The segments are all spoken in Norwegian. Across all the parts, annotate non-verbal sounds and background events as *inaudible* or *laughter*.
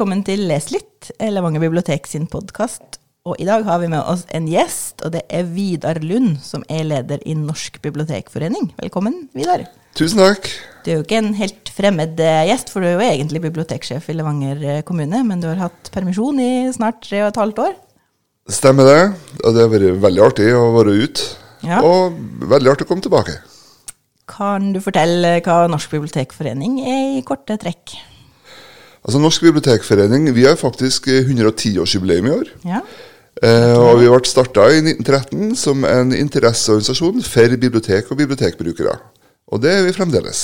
velkommen til Les litt, Levanger bibliotek sin podkast. Og i dag har vi med oss en gjest, og det er Vidar Lund, som er leder i Norsk bibliotekforening. Velkommen, Vidar. Tusen takk. Du er jo ikke en helt fremmed eh, gjest, for du er jo egentlig biblioteksjef i Levanger eh, kommune, men du har hatt permisjon i snart tre og et halvt år. Stemmer det. Og det har vært veldig artig å være ute. Ja. Og veldig artig å komme tilbake. Kan du fortelle hva Norsk bibliotekforening er i korte trekk? Altså Norsk bibliotekforening vi har faktisk 110-årsjubileum i år. Ja. Eh, og vi ble starta i 1913 som en interesseorganisasjon for bibliotek og bibliotekbrukere. Og det er vi fremdeles.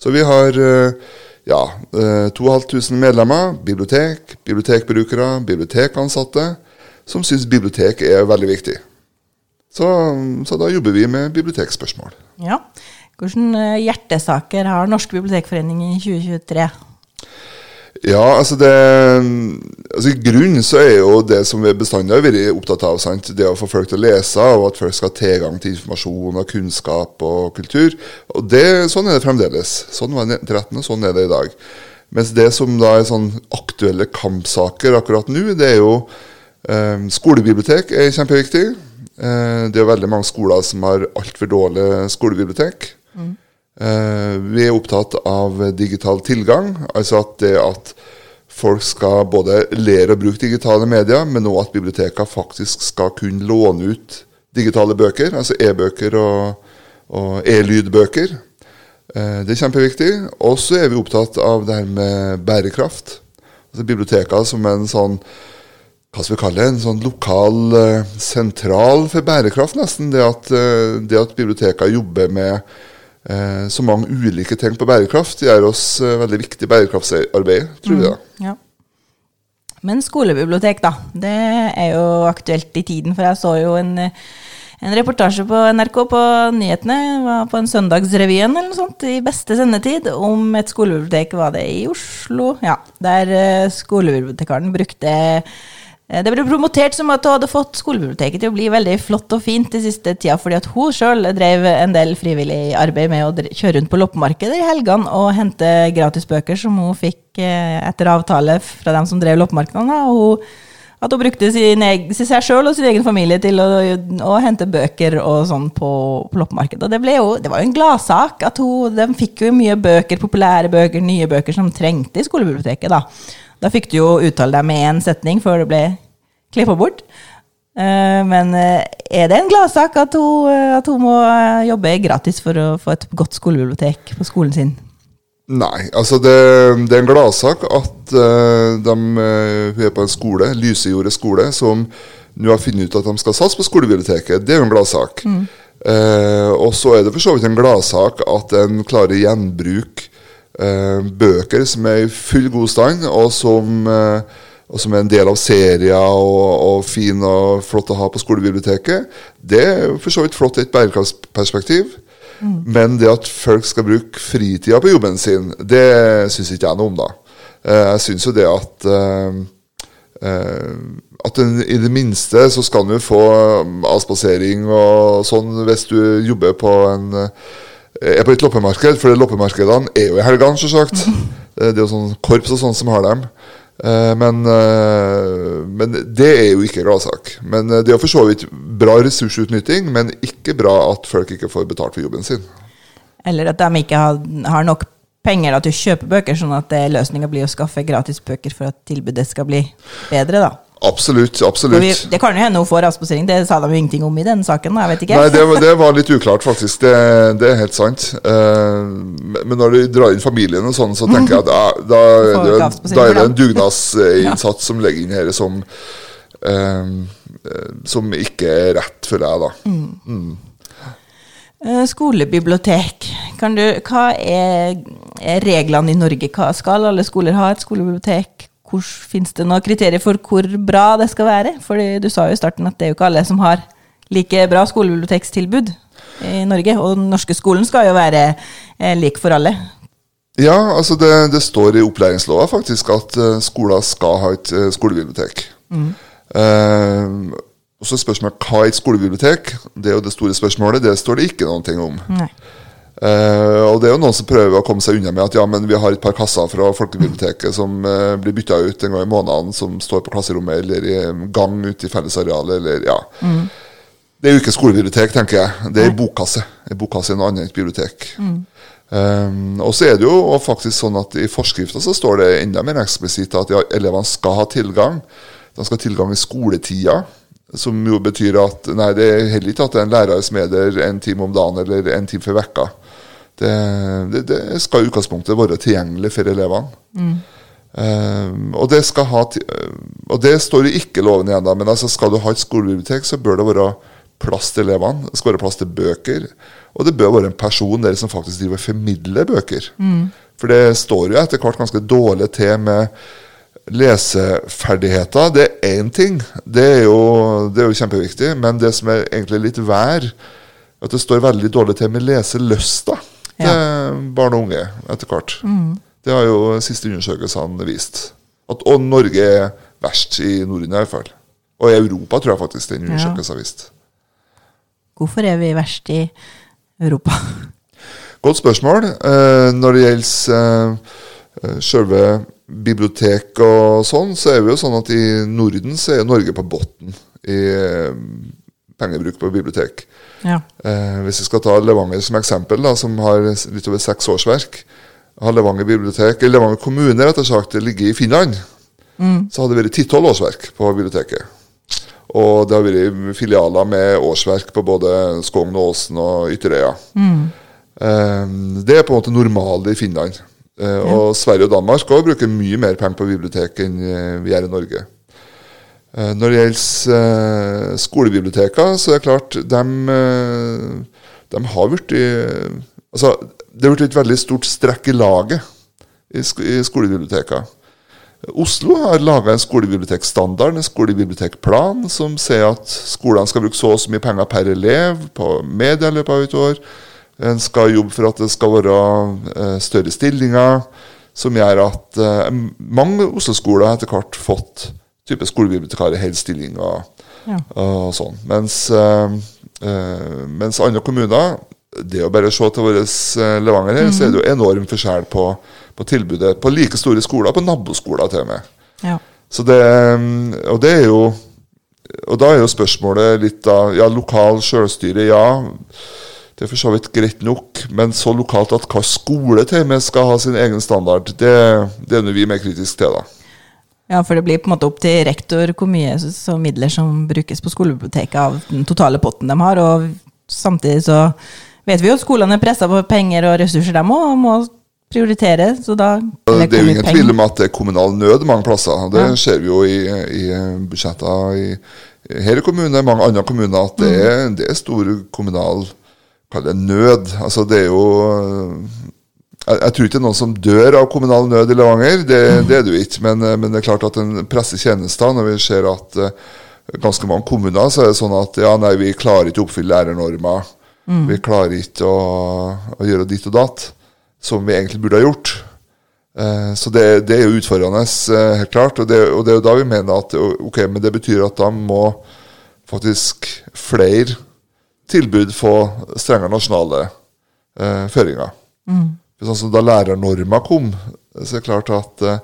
Så vi har eh, ja, eh, 2500 medlemmer, bibliotek, bibliotekbrukere, bibliotekansatte, som syns bibliotek er veldig viktig. Så, så da jobber vi med bibliotekspørsmål. ja. Hvilke eh, hjertesaker har Norsk bibliotekforening i 2023? Ja, altså det altså I grunnen så er jo det som vi bestandig har vært opptatt av, sant? det å få folk til å lese, og at folk skal ha tilgang til informasjon og kunnskap og kultur. Og det, Sånn er det fremdeles. Sånn var det i 1913, og sånn er det i dag. Mens det som da er sånn aktuelle kampsaker akkurat nå, det er jo eh, Skolebibliotek er kjempeviktig. Eh, det er jo veldig mange skoler som har altfor dårlige skolebibliotek. Eh, vi er opptatt av digital tilgang, altså at det at folk skal både lære å bruke digitale medier, men òg at bibliotekene faktisk skal kunne låne ut digitale bøker, altså e-bøker og, og e-lydbøker. Eh, det er kjempeviktig. Og så er vi opptatt av det her med bærekraft. Altså Bibliotekene som en sånn hva skal vi kalle det, en sånn lokal eh, sentral for bærekraft, nesten. Det at, eh, det at bibliotekene jobber med eh, så mange ulike ting på bærekraft, gjør oss eh, veldig viktig bærekraftsarbeid, tror vi da. Ja. Men skolebibliotek, da. Det er jo aktuelt i tiden, for jeg så jo en, en reportasje på NRK på nyhetene, var på en søndagsrevyen eller noe sånt, i beste sendetid, om et skolebibliotek, var det i Oslo? Ja, der eh, skolebibliotekaren brukte eh, det ble promotert som at hun hadde fått skolebiblioteket til å bli veldig flott og fint de siste tida, fordi at hun sjøl drev en del frivillig arbeid med å kjøre rundt på loppemarkeder i helgene og hente gratisbøker som hun fikk eh, etter avtale fra dem som drev loppemarkedene. Og at hun brukte sin egen, seg sjøl og sin egen familie til å, å hente bøker og sånn på, på loppemarkedet. Og det, jo, det var jo en gladsak. at hun, De fikk jo mye bøker, populære bøker, nye bøker som trengte i skolebiblioteket. Da Da fikk du jo uttale deg med én setning før det ble klippa bort. Eh, men eh, er det en gladsak at, eh, at hun må jobbe gratis for å få et godt skolebibliotek på skolen sin? Nei, altså det, det er en gladsak at de, hun er på en skole, Lysejordet skole, som nå har funnet ut at de skal satse på skolebiblioteket. Det er jo en gladsak. Eh, og så er det for så vidt en gladsak at en klarer gjenbruk bøker som er i full god stand, og som, eh, og som er en del av serier og, og fin og flott å ha på skolebiblioteket. Det er for så vidt flott i et bærekraftsperspektiv. Men det at folk skal bruke fritida på jobben sin, det syns ikke jeg noe om, da. Eh, Jeg syns jo det at eh, eh, At den, i det minste så skal du få avspasering og sånn hvis du jobber på en eh, er på et loppemarked, for loppemarkedene er jo i helgene, selvsagt. sagt. *laughs* Det er jo sånn korps og sånn som har dem. Eh, Men, eh, men det er jo ikke gladsak. Men eh, det er for så vidt bra ressursutnytting, men ikke bra at folk ikke får betalt for jobben sin. Eller at de ikke har, har nok penger da, til å kjøpe bøker, sånn at løsninga blir å skaffe gratisbøker for at tilbudet skal bli bedre. da. Absolutt. Absolutt. vi, det kan jo hende hun får avspasering, det sa de jo ingenting om i den saken. jeg vet ikke. Nei, det, det var litt uklart, faktisk. Det, det er helt sant. Uh, men når du drar inn familien og sånn, så tenker jeg at *laughs* da, da, avspasering da er det en dugnadsinnsats *laughs* ja. som ligger inn her som eh, Som ikke er rett, føler jeg, da. Eh, Skolebibliotek. Kan du, hva er, er reglene i Norge? Hva, skal alle skoler ha et skolebibliotek? Fins det noen kriterier for hvor bra det skal være? Fordi Du sa jo i starten at det er jo ikke alle som har like bra skolebibliotekstilbud i Norge. Og den norske skolen skal jo være eh, lik for alle. Ja, altså det, det står i opplæringslova faktisk at eh, skoler skal ha et eh, skolebibliotek. Uh, og så spørsmålet hva er et skolebibliotek? Det er jo det store spørsmålet. Det står det ikke ting om. Nei. Eh, og det er jo noen som prøver å komme seg unna med at ja, men vi har et par kasser fra folkebiblioteket som uh, blir bytta ut en gang i måneden, som står på klasserommet eller i gang ute i fellesarealet, eller ja. Det er jo ikke skolebibliotek, tenker jeg. Det er bokkasse. En bokkasse er noe annet enn et bibliotek. Um, og så er det jo faktisk sånn at i forskrifta så står det enda mer eksplisitt at ja, elevene skal ha tilgang. De skal ha tilgang i skoletida. Som jo betyr at nei, det er heller ikke at det er en lærer som er der en time om dagen eller en time for vekka. Det, det, det skal i utgangspunktet være tilgjengelig for elevene. Um, og, det skal ha, og det står jo ikke loven igjen, da, men altså skal du ha et skolebibliotek, så bør det være plass til elevene. Det skal være plass til bøker. Og det bør være en person der som faktisk driver og formidler bøker. For det står jo etter hvert ganske dårlig til med leseferdigheter. Det er én ting, det er, jo, det er jo kjempeviktig, men det som er egentlig litt vær, at det står veldig dårlig til med leselysta til barn og unge etter hvert. Det har jo siste undersøkelsene vist. At, og Norge er verst i Norden i hvert fall. Og i Europa tror jeg faktisk den undersøkelsen har vist. Hvorfor er vi verst i Europa? *laughs* Godt spørsmål. Eh, når det gjelder eh, selve bibliotek og sånn, så er vi jo sånn at i Norden så er Norge på bunnen i eh, pengebruk på bibliotek. Ja. Eh, hvis vi skal ta Levanger som eksempel, da, som har litt over seks årsverk, har Levanger bibliotek, eller Levanger kommune rett og slett ligger i Finland, så hadde det vært ti-tolv årsverk på biblioteket. Og det har vært filialer med årsverk på både Skogn, Åsen og Ytterøya. Eh, det er på en måte normalt i Finland. Eh, og Sverige og Danmark også bruker mye mer penger på bibliotek enn eh, vi gjør i Norge. Eh, Når det gjelder skolebibliotekene, skolebiblioteker, så er det klart de, eh, de har blitt altså, Det har blitt et veldig stort strekk i laget i, sk i skolebiblioteker. Oslo har laga en skolebibliotekstandard, en skolebibliotekplan, som sier at skolene skal bruke så og så mye penger per elev på media i løpet av et år. En skal jobbe for at det skal være eh, større stillinger, som gjør at eh, mange Oslo-skoler etter hvert fått type skolebibliotekarer hele stillinger Ja. og sånn. Mens, eh, eh, mens andre kommuner Det å bare se til vår eh, Levanger her, så er det jo enorm forskjell på, på tilbudet på like store skoler, på naboskoler til og med. Ja. Så det, og det er jo Og da er jo spørsmålet litt da Ja, lokal selvstyre, ja. Det er for så vidt greit nok, men så lokalt at hva skole til og med skal ha sin egen standard, det, det er noe vi er mer kritiske til, da. Ja, for det blir på en måte opp til rektor hvor mye så, midler som brukes på skolebiblioteket av den totale potten de har, og samtidig så vet vi jo at skolene er pressa på penger og ressurser, de òg, og må prioritere, så da Det er jo ingen tvil om at det er kommunal nød mange plasser. Det Ja. ser vi jo i, i budsjetter i her i kommunen og mange andre kommuner at det er, det er stor kommunal nød. Altså det er jo jeg, jeg tror ikke det er noen som dør av kommunal nød i Levanger, det, det er det jo ikke. Men, eh, men det er klart at en presser tjenester når vi ser at eh, ganske mange kommuner så er det sånn at ja, nei, vi klarer ikke å oppfylle lærernormer. Vi klarer ikke å, å gjøre ditt og datt, som vi egentlig burde ha gjort. Eh, Så det, det er jo utfordrende, helt klart. Og det, og det er jo da vi mener at ok, men det betyr at da må faktisk flere tilbud få strengere nasjonale eh, føringer. For Som Da lærernorma kom, så er det klart at eh,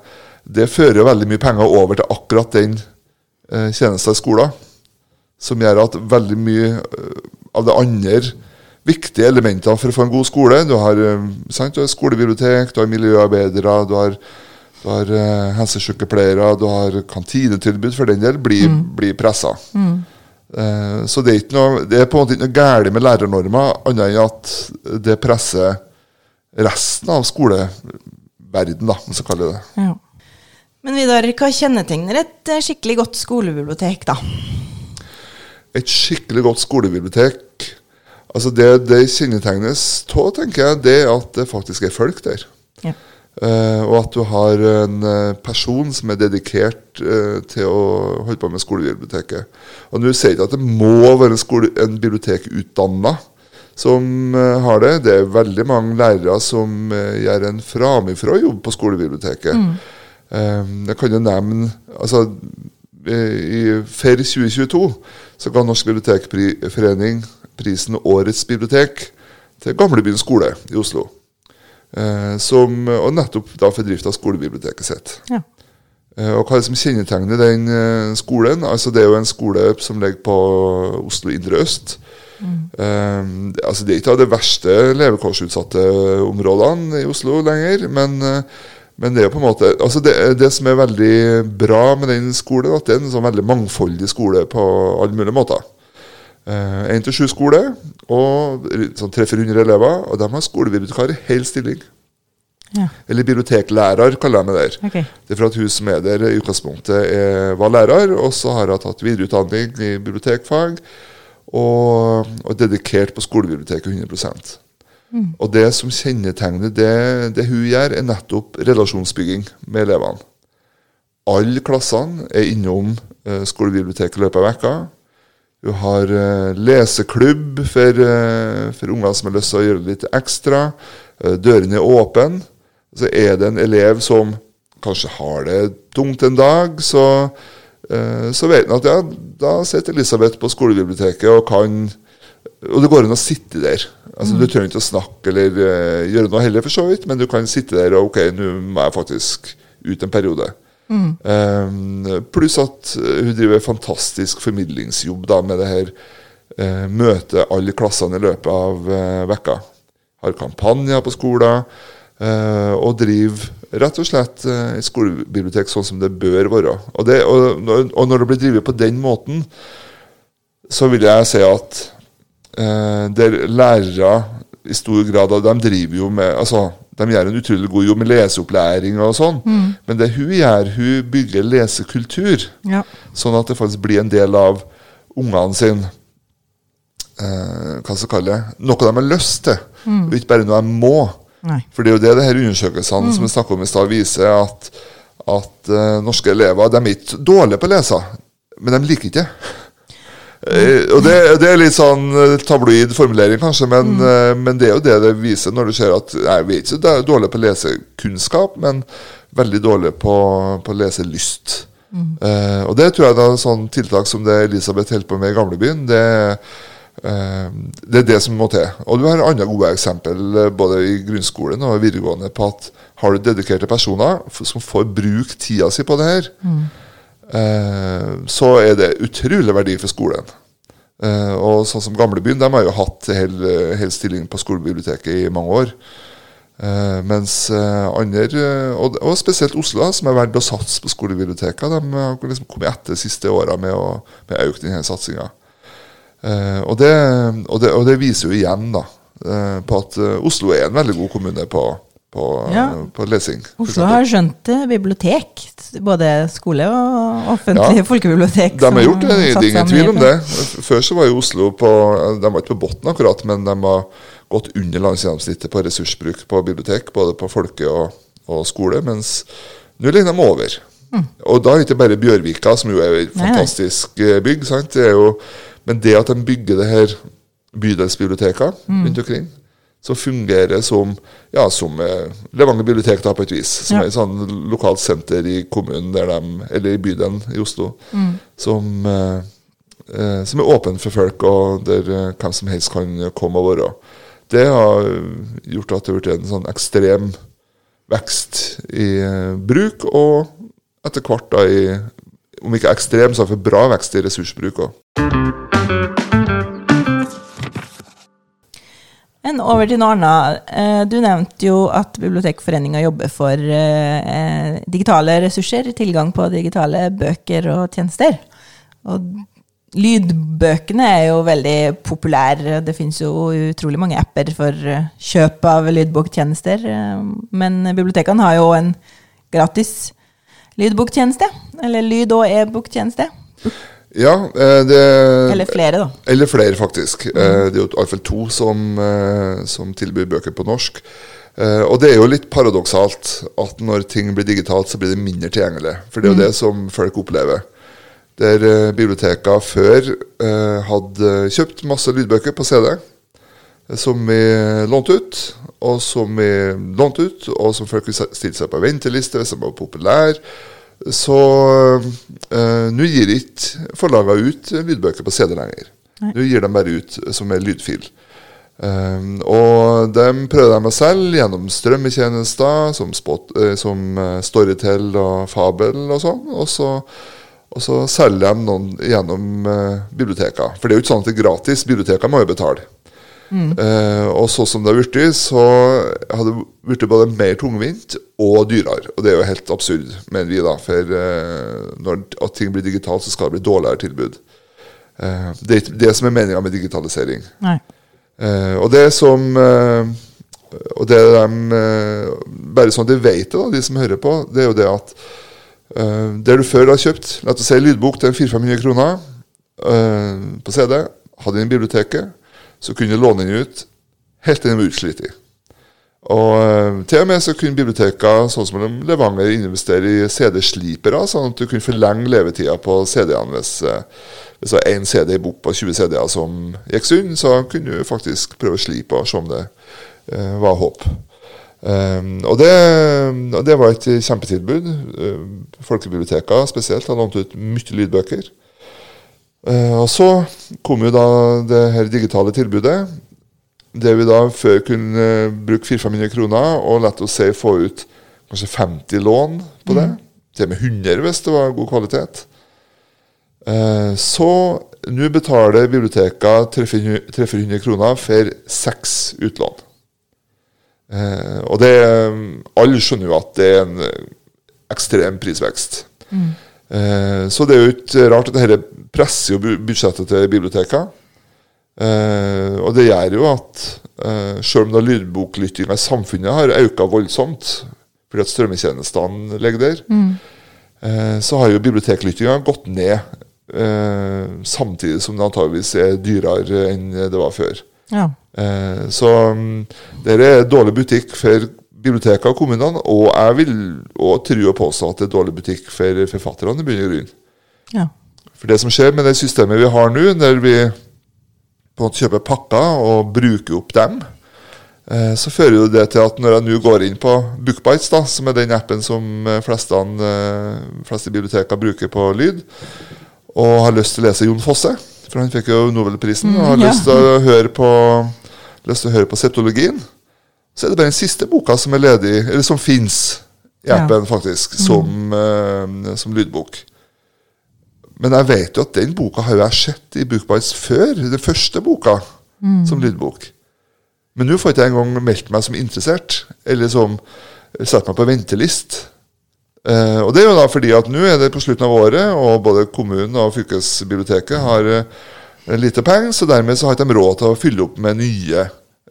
det fører jo veldig mye penger over til akkurat den eh, tjenesten i skolen. Som gjør at veldig mye eh, av det andre viktige elementene for å få en god skole Du har, eh, sant, du har skolebibliotek, du har miljøarbeidere, du har, du har eh, helsesykepleiere, du har kantinetilbud for den del, blir, blir pressa. Eh, så det er, noe, det er på en måte ikke noe galt med lærernorma, annet enn at det presser resten av skoleverden, da, om vi skal kalle det det. Ja. Men Vidar, hva kjennetegner et eh, skikkelig godt skolebibliotek, da? Et skikkelig godt skolebibliotek Altså Det det kjennetegnes av, tenker jeg, det er at det faktisk er folk der. Ja. Uh, og at du har en eh, person som er dedikert uh, til å holde på med skolebiblioteket. Og nå sier jeg ikke at det må være en, skole, en bibliotekutdanna som eh, har det. Det er veldig mange lærere som eh, gjør en framifrå jobb på skolebiblioteket. Mm. jeg kan jo nevne altså, eh, i FER 2022 så ga Norsk bibliotekforening prisen Årets bibliotek til Gamlebyen skole i Oslo. Som, og nettopp da for drift av skolebiblioteket sitt. Ja. Og hva er det som kjennetegner den skolen? Altså Det er jo en skole som ligger på Oslo indre øst. Eh, det- altså Det er ikke av de verste levekårsutsatte områdene i Oslo lenger, men, eh, men det er jo på en måte Altså det, det som er veldig bra med den skolen, at det er en sånn veldig mangfoldig skole på alle mulige måter. Én til sju skole, og sånn 300-400 elever, og de har skolebibliotekar i hel stilling. ja. Eller biblioteklærer, kaller de det der. Okay. Det er for at hun som er der i utgangspunktet er, var lærer, og så har hun tatt videreutdanning i bibliotekfag, og, og dedikert på skolebiblioteket 100% Og det som kjennetegner det, det hun gjør, er nettopp relasjonsbygging med elevene. Alle klassene er innom eh, skolebiblioteket i løpet av vekka. Hun har eh, leseklubb for, eh, for unger som har lyst til å gjøre litt ekstra. Eh, dørene er åpne. Så er det en elev som kanskje har det tungt en dag, så, så vet han at ja, da sitter Elisabeth på skolebiblioteket og kan Og det går an å sitte der. Altså Du trenger ikke å snakke eller uh, gjøre noe heller, for så vidt, men du kan sitte der og ok, nå må jeg faktisk ut en periode. Eh, pluss at eh, hun driver fantastisk formidlingsjobb da med det her Uh, møte alle klassene i løpet av uh, vekka. Har kampanjer på skolen. uh, og driver rett og slett eh, et skolebibliotek sånn som det bør være. Og, det, og, og når det blir drevet på den måten, så vil jeg si at eh, der lærere i stor grad De driver jo med altså, De gjør en utrolig god jobb med leseopplæring og sånn, men det hun gjør, hun bygger lesekultur. Ja. Sånn at det faktisk blir en del av ungene sin eh, Hva skal jeg kalle det? Noe de har lyst til, og ikke bare noe de må. Nei. For det er jo det de her undersøkelsene som vi snakket om i stad, viser, at, at uh, norske elever de er ikke dårlige på å lese, men de liker ikke det. Eh, og det, det er litt sånn eh, tabloid formulering, kanskje, men, eh, men det er jo det det viser når du ser at nei, vi er ikke dårlige på lesekunnskap, men veldig dårlige på, på leselyst. Eh, og det tror jeg er sånn tiltak som det Elisabeth holder på med i gamlebyen, det, eh, det er det som må til. Og du har andre gode eksempel eh, både i grunnskolen og videregående på at har du dedikerte personer som får bruke tida si på det her, mm. så er det utrolig verdi for skolen. Eh, og sånn som Gamlebyen, de har jo hatt hel, hel stilling på skolebiblioteket i mange år. Eh, mens eh, andre, eh, og, og spesielt Oslo, som er verdt å satse på skolebiblioteket de har liksom kommet etter de siste åra med å øke denne satsinga. Eh, og, det, og, det, og det viser jo igjen da, eh, på at uh, Oslo er en veldig god kommune på, på, Ja. på lesing. Oslo har skjønt bibliotek. Både skole og offentlig Ja. folkebibliotek. De har gjort det, det er ingen tvil om det. Før så var jo Oslo på De var ikke på bunnen akkurat, men de har gått under landsgjennomsnittet på ressursbruk på bibliotek, både på folke og, og skole, mens nå ligger de over. Og da er det ikke bare Bjørvika, som jo er et Mm. Fantastisk bygg, sant? Det er jo, men det at de bygger det her bydelsbibliotekene Mm. rundt omkring, som fungerer som ja, som eh, Levanger bibliotek da på et vis. Som Ja. er et sånn lokalt senter i kommunen, der de, eller i bydelen i Oslo, Mm. som, eh, eh, som er åpen for folk, og der eh, hvem som helst kan komme og være. Det har gjort at det har blitt en sånn ekstrem vekst i eh, bruk, og etter hvert da i Om ikke ekstrem, så har vi bra vekst i ressursbruk òg. Men over til noe annet. Eh, Du nevnte jo at Bibliotekforeninga jobber for eh, eh, digitale ressurser, tilgang på digitale bøker og tjenester. Og lydbøkene er jo veldig populære. Det finnes jo utrolig mange apper for kjøp av lydboktjenester. Men bibliotekene har jo en gratis lydboktjeneste. Eller lyd- og e-boktjeneste. Ja, eh, det Eller flere, da. Eller flere, faktisk. Mm. Det er jo iallfall to som, eh, som tilbyr bøker på norsk. Eh, Og det er jo litt paradoksalt at når ting blir digitalt, så blir det mindre tilgjengelig. For det er jo det som folk opplever. Der eh, bibliotekene før eh, hadde kjøpt masse lydbøker på CD, eh, som vi lånte ut, og som vi lånte ut, og som folk stilte seg på venteliste hvis de var populære. Så eh, nå gir ikke forlagene ut lydbøker på CD lenger. Nå gir de bare ut som en lydfil. Um, og dem prøver de å selge gjennom strømmetjenester som, spot, eh, som uh, Storytel og Fabel og sånn. Og så, og så selger de noen gjennom uh, biblioteker. For det er jo ikke sånn at det er gratis. Biblioteker må jo betale. Mm. og så som det har blitt, så har det blitt både mer tungvint og dyrere. Og det er jo helt absurd, mener vi, da. For når ting blir digitalt, så skal det bli dårligere tilbud. det er ikke det som er meninga med digitalisering. Uh, og det som uh, Og det de uh, Bare sånn at de vet det, da, de som hører på, det er jo det at der du før har kjøpt la oss si lydbok til 400-500 kroner på CD, hadde den i biblioteket, så kunne du låne den ut helt til den var utslitt. Og til og med så kunne biblioteket, sånn som Levanger investere i CD-slipere, sånn at du kunne forlenge levetida på CD-ene hvis hvis det var én CD i bok på 20 CD-er som gikk sunn, så kunne du faktisk prøve å slipe og se om det uh, var håp. Um, og, det, og, det, var et kjempetilbud. Folkebiblioteket spesielt har lånt ut mye lydbøker. Uh, og så kom jo da det her digitale tilbudet. Det vi da før kunne bruke 400-500 kroner og lett å si få ut kanskje 50 lån på det. Mm. Til og med 100 hvis det var god kvalitet. Eh, så nå betaler biblioteka 300 kroner for seks utlån. Eh, og det Alle skjønner jo at det er en ekstrem prisvekst. Mm. Eh, så det er jo ikke rart at dette presser jo budsjettet til biblioteka. og det gjør jo at selv om da lydboklyttinga i samfunnet har økt voldsomt, fordi at strømmetjenestene ligger der, mm. så har jo biblioteklyttinga gått ned Eh, samtidig som det antageligvis er dyrere enn det var før. Ja. Eh, så um, det er dårlig butikk for bibliotekene og kommunene, og jeg vil og tro og påstå at det er dårlig butikk for forfatterne i bunn og grunn. Ja. For det som skjer med det systemet vi har nå, der vi på en måte kjøper pakker og bruker opp dem, eh, så fører jo det til at når jeg nå går inn på Bookbites, da, som er den appen som fleste, fleste biblioteker bruker på lyd, og har lyst til å lese Jon Fosse, for han fikk jo Nobelprisen. Og har mm, ja. lyst til å høre på lyst til å høre på septologien. Så er det bare den siste boka som er ledig, eller som fins i appen, ja. faktisk, mm. som, mm. uh, som, lydbok. Men jeg vet jo at den boka har jeg sett i Bookbites før. Den første boka mm. som lydbok. Men nå får jeg ikke engang meldt meg som interessert, eller som satt meg på ventelist. Uh, og det er jo da fordi at nå er det på slutten av året, og både kommunen og fylkesbiblioteket har uh, lite penger, så dermed så har de råd til å fylle opp med nye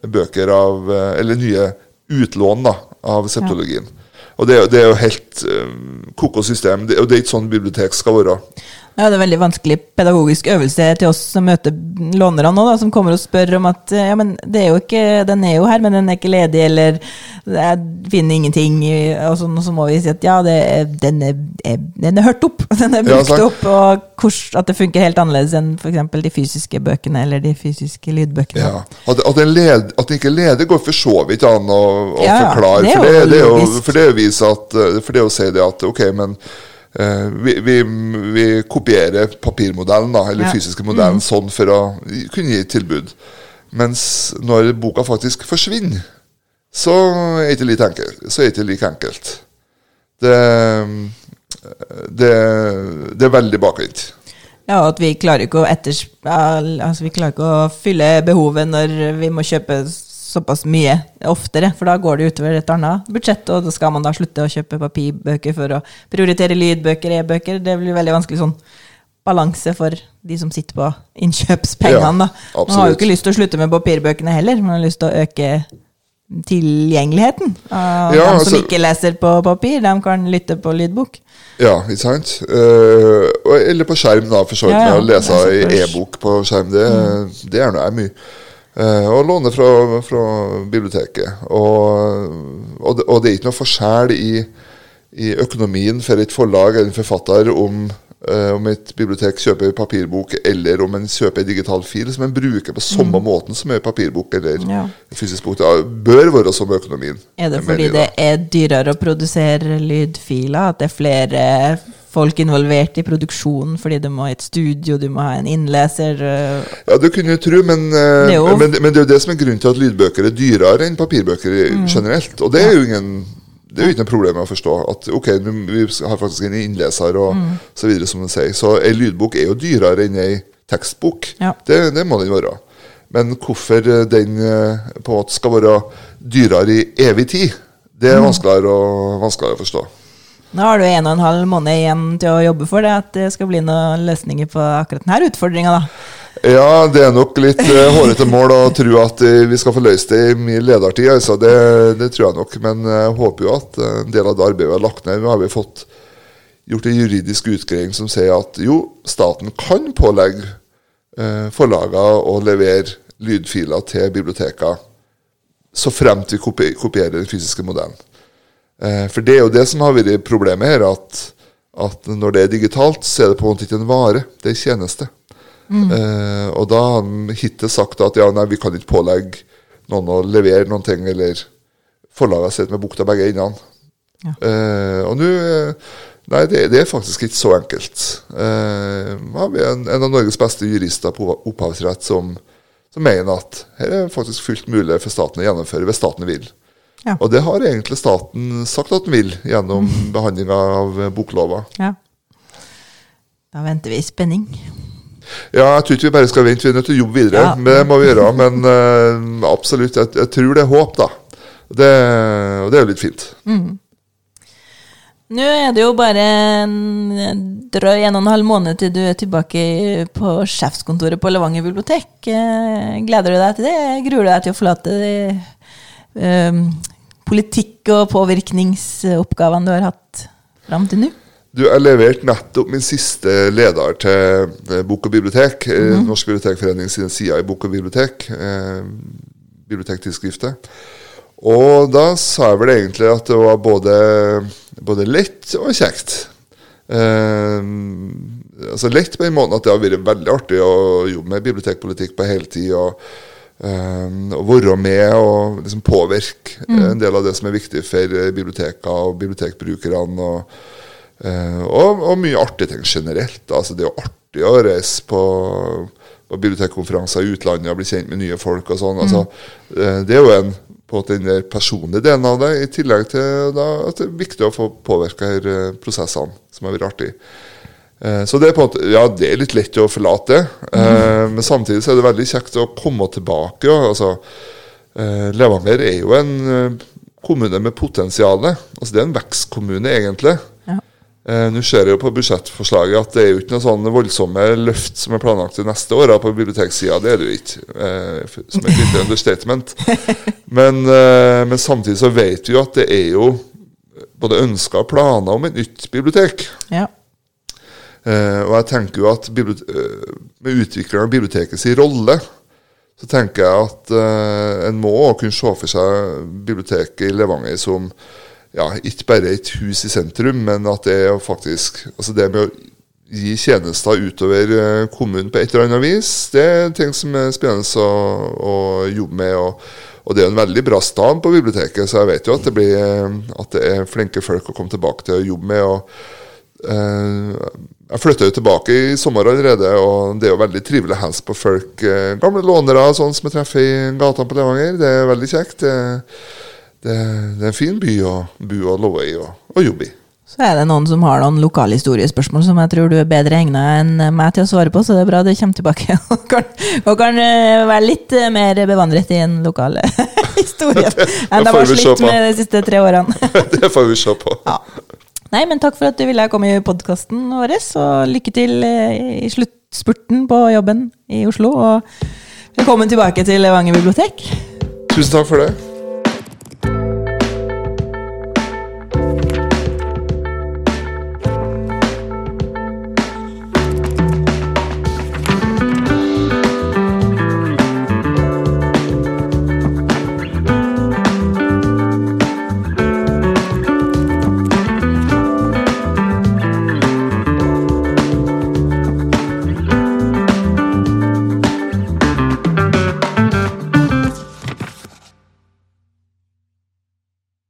bøker av uh, Eller nye utlån da, av septologien. Ja. Og det det er, jo helt um, koko system, det, og det er ikke sånn bibliotek skal være. Ja, det er veldig vanskelig pedagogisk øvelse til oss som møter lånerne nå, da, som kommer og spør om at ja, men det er jo ikke, den er jo her, men den er ikke ledig, eller jeg finner ingenting. Og så, så må vi si at ja, det, den, er, den, er, hørt opp, *laughs* den er brukt ja, opp, og kurs, at det funker helt annerledes enn f.eks. de fysiske bøkene eller de fysiske lydbøkene. Ja. At, at, den led, at den ikke leder, går for så vidt an å, å ja, forklare. Det for, det, det, er jo, for det er jo vise at, for det å si det at ok, men vi, vi, vi, kopierer papirmodellen, da, eller ja. fysiske modellen, mm. sånn for å kunne gi et tilbud. Mens når boka faktisk forsvinner, så er det ikke like enkelt. Så er det ikke like enkelt. Det, det, det er veldig bakvendt. Ja, at vi klarer altså vi klarer ikke å fylle behovet når vi må kjøpe såpass mye oftere, for da går det utover et annet budsjett, og da skal man da slutte å kjøpe papirbøker for å prioritere lydbøker, e-bøker. Det blir veldig vanskelig sånn balanse for de som sitter på innkjøpspengene. Ja, man har jo ikke lyst til å slutte med papirbøkene heller, man har lyst til å øke tilgjengeligheten. Og ja, de som altså, ikke leser på papir, de kan lytte på lydbok. Ja, ikke sant. Uh, eller på skjerm, da, for så vidt. Ja, ja. Å lese i e-bok på skjerm, det, mm. det er nå mye. Uh, og låne fra, fra biblioteket. Og, og, det, og, det, er ikke noe forskjell i, i, økonomien for et forlag eller en forfatter om eh, om et bibliotek kjøper papirbok eller om en kjøper digital fil som en bruker på samme måten som en papirbok eller Ja. fysisk bok. Det bør være som økonomien. Er det fordi det er dyrere å produsere lydfiler? At det er flere folk involvert i produksjonen fordi du må ha et studio, du må ha en innleser? øh, Ja, det kunne du tro, men, eh, men, men det er jo det som er grunnen til at lydbøker er dyrere enn papirbøker Mm. generelt. Og det er jo ingen det er jo ikke noe problem med å forstå. At ok, vi har faktisk en innleser og Mm. så videre, som den sier. Så ei lydbok er jo dyrere enn ei tekstbok. Ja. Det, det må den være. Men hvorfor den eh, på en måte skal være dyrere i evig tid, det Mm. er vanskeligere å, vanskeligere å forstå. Nå har du en og en halv måned igjen til å jobbe for det, at det skal bli noen løsninger på akkurat denne utfordringa, da. Ja, det er nok litt uh, hårete mål å tro at uh, vi skal få løst det i min ledertid. Altså. Det, det tror jeg nok. Men jeg håper jo at eh, en del av det arbeidet vi har lagt ned Nå har vi fått gjort en juridisk utgreiing som sier at jo, staten kan pålegge uh, forlagene å levere lydfiler til bibliotekene så fremt vi kopi kopierer den fysiske modellen. Eh, for det er jo det som har vært problemet her, at, at når det er digitalt, så er det på en måte ikke en vare, det er en tjeneste. Eh, og da har han hittil sagt at ja, nei, vi kan ikke pålegge noen å levere noen ting, eller forlagene sitter med bukta begge endene. Ja. Eh, og nå eh, Nei, det, det er faktisk ikke så enkelt. Eh, har vi en, en av Norges beste jurister på opphavsrett som, som mener at her er faktisk fullt mulig for staten å gjennomføre hvis staten vil. Ja. Og det har egentlig staten sagt at den vil gjennom *laughs* behandlinga av boklova. Ja. Da venter vi i spenning. Ja, jeg tror ikke vi bare skal vente, vi er nødt til å jobbe videre. Ja. Men det må vi gjøre. Men uh, absolutt, jeg, jeg tror det er håp, da. Det, og det er jo litt fint. Nå er det jo bare en drøy en og en halv måned til du er tilbake på sjefskontoret på Levanger bibliotek. Eh, Gleder du deg til det? Gruer du deg til å forlate de um, politikk- og påvirkningsoppgavene du har hatt fram til nå? Du, Jeg leverte nettopp min siste leder til eh, Bok og bibliotek. eh, Norsk bibliotekforening sine sider i Bok og bibliotek. Eh, bibliotektidsskriftet. Og da sa jeg vel egentlig at det var både, både lett og kjekt. Eh, altså Lett på den måten at det har vært veldig artig å jobbe med bibliotekpolitikk på heltid. Og, eh, og være med og liksom påvirke en del av det som er viktig for bibliotekene og bibliotekbrukerne. og og, og mye artige ting generelt. Altså, det er jo artig å reise på, på bibliotekkonferanser i utlandet og bli kjent med nye folk. og sånn. Altså, eh, det er jo en, på en den der personlige delen av det, i tillegg til da, at det er viktig å få påvirka eh, prosessene, som har vært artig. Eh, Så det er på en måte, ja, det er litt lett å forlate det, mm. men samtidig så er det veldig kjekt å komme tilbake. Altså, eh, Levanger er jo en eh, kommune med potensial. Altså, det er en vekstkommune, egentlig. Eh, Nå ser jeg jo på budsjettforslaget at det er jo ikke noe sånn voldsomme løft som er planlagt til neste år på biblioteksida. Det er det jo ikke, eh, som et lite understatement. *laughs* Men, eh, men samtidig så vet vi jo at det er jo både ønsker og planer om et nytt bibliotek. Ja. Eh, og jeg tenker jo at med utviklingen av biblioteket sin rolle, så tenker jeg at en må kunne se for seg biblioteket i Levanger som ja, ikke bare et hus i sentrum, men at det er faktisk altså det med å gi tjenester utover eh, kommunen på et eller annet vis, det er ting som er spennende å, å jobbe med. og og det er en veldig bra stand på biblioteket, så jeg vet jo at det, blir, eh, at det er flinke folk å komme tilbake til å jobbe med. og Eh, jeg flytta jo tilbake i sommer allerede, og det er jo veldig trivelig å hilse på folk. eh, gamle lånere sånn som jeg treffer i gatene på Levanger. Det er veldig kjekt. Det, det, det er en fin by å bo og leve i og, og jobbe i. Så er det noen som har noen lokalhistoriespørsmål som jeg tror du er bedre egna enn meg til å svare på, så det er bra du kommer tilbake *laughs* og kan, og kan eh, være litt eh, mer bevandret i en lokal *laughs* historie *laughs* enn det får var slitt med de siste tre årene. det får vi se på. Ja. Nei, men takk for at du ville komme i podkasten vår, og lykke til eh, i sluttspurten på jobben i Oslo. Og velkommen tilbake til Levanger bibliotek. Tusen takk for det.